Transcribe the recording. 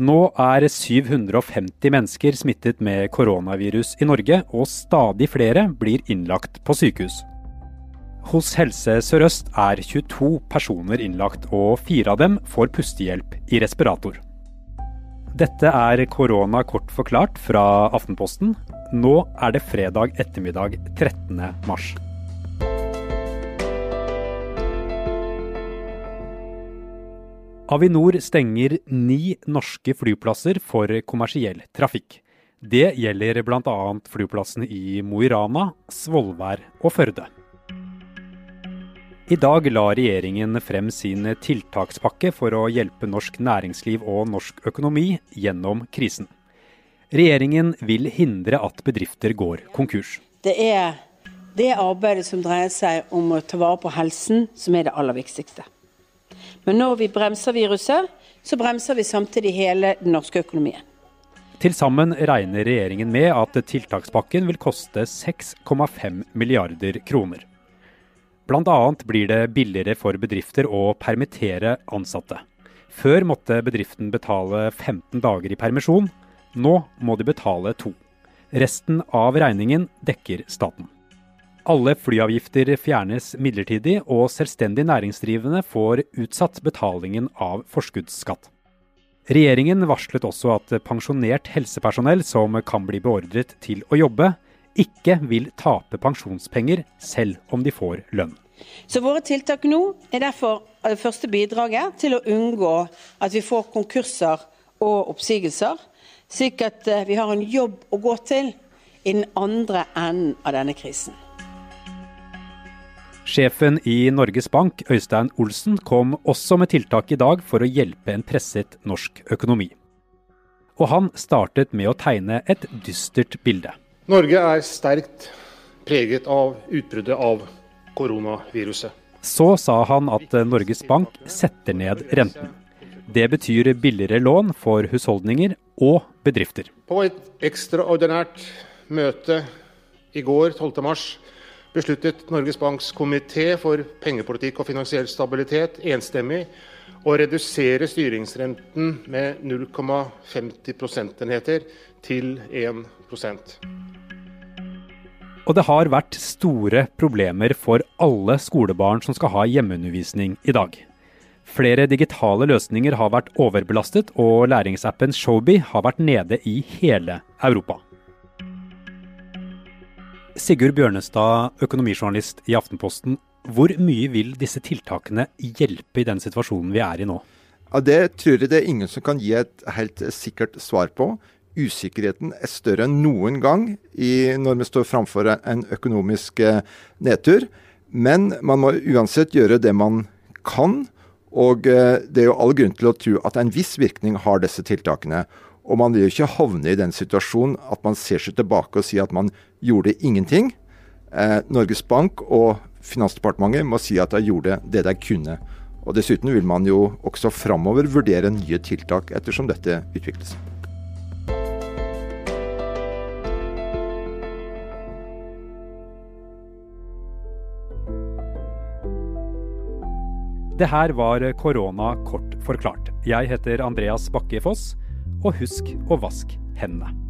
Nå er 750 mennesker smittet med koronavirus i Norge, og stadig flere blir innlagt på sykehus. Hos Helse Sør-Øst er 22 personer innlagt, og fire av dem får pustehjelp i respirator. Dette er korona kort forklart fra Aftenposten. Nå er det fredag ettermiddag 13. mars. Avinor stenger ni norske flyplasser for kommersiell trafikk. Det gjelder bl.a. flyplassene i Mo i Rana, Svolvær og Førde. I dag la regjeringen frem sin tiltakspakke for å hjelpe norsk næringsliv og norsk økonomi gjennom krisen. Regjeringen vil hindre at bedrifter går konkurs. Det er det arbeidet som dreier seg om å ta vare på helsen, som er det aller viktigste. Men når vi bremser viruset, så bremser vi samtidig hele den norske økonomien. Til sammen regner regjeringen med at tiltakspakken vil koste 6,5 milliarder kroner. Bl.a. blir det billigere for bedrifter å permittere ansatte. Før måtte bedriften betale 15 dager i permisjon. Nå må de betale to. Resten av regningen dekker staten. Alle flyavgifter fjernes midlertidig, og selvstendig næringsdrivende får utsatt betalingen av forskuddsskatt. Regjeringen varslet også at pensjonert helsepersonell som kan bli beordret til å jobbe, ikke vil tape pensjonspenger selv om de får lønn. Så Våre tiltak nå er derfor det første bidraget til å unngå at vi får konkurser og oppsigelser, slik at eh, vi har en jobb å gå til i den andre enden av denne krisen. Sjefen i Norges Bank, Øystein Olsen, kom også med tiltak i dag for å hjelpe en presset norsk økonomi. Og han startet med å tegne et dystert bilde. Norge er sterkt preget av utbruddet av koronaviruset. Så sa han at Norges Bank setter ned renten. Det betyr billigere lån for husholdninger og bedrifter. På et ekstraordinært møte i går, 12. mars, besluttet Norges Banks komité for pengepolitikk og finansiell stabilitet enstemmig å redusere styringsrenten med 0,50 prosentenheter til 1% Og det har vært store problemer for alle skolebarn som skal ha hjemmeundervisning i dag. Flere digitale løsninger har vært overbelastet, og læringsappen Showbie har vært nede i hele Europa. Sigurd Bjørnestad, økonomijournalist i Aftenposten. Hvor mye vil disse tiltakene hjelpe i den situasjonen vi er i nå? Ja, Det tror jeg det er ingen som kan gi et helt sikkert svar på. Usikkerheten er større enn noen gang i, når vi står framfor en økonomisk eh, nedtur. Men man må uansett gjøre det man kan. Og eh, det er jo all grunn til å tro at en viss virkning har disse tiltakene. Og man vil jo ikke havne i den situasjonen at man ser seg tilbake og sier at man gjorde ingenting. Eh, Norges Bank og Finansdepartementet må si at de gjorde det de kunne. Og Dessuten vil man jo også framover vurdere nye tiltak ettersom dette utvikles. Det her var korona kort forklart. Jeg heter Andreas Bakke Foss og husk å vaske hendene.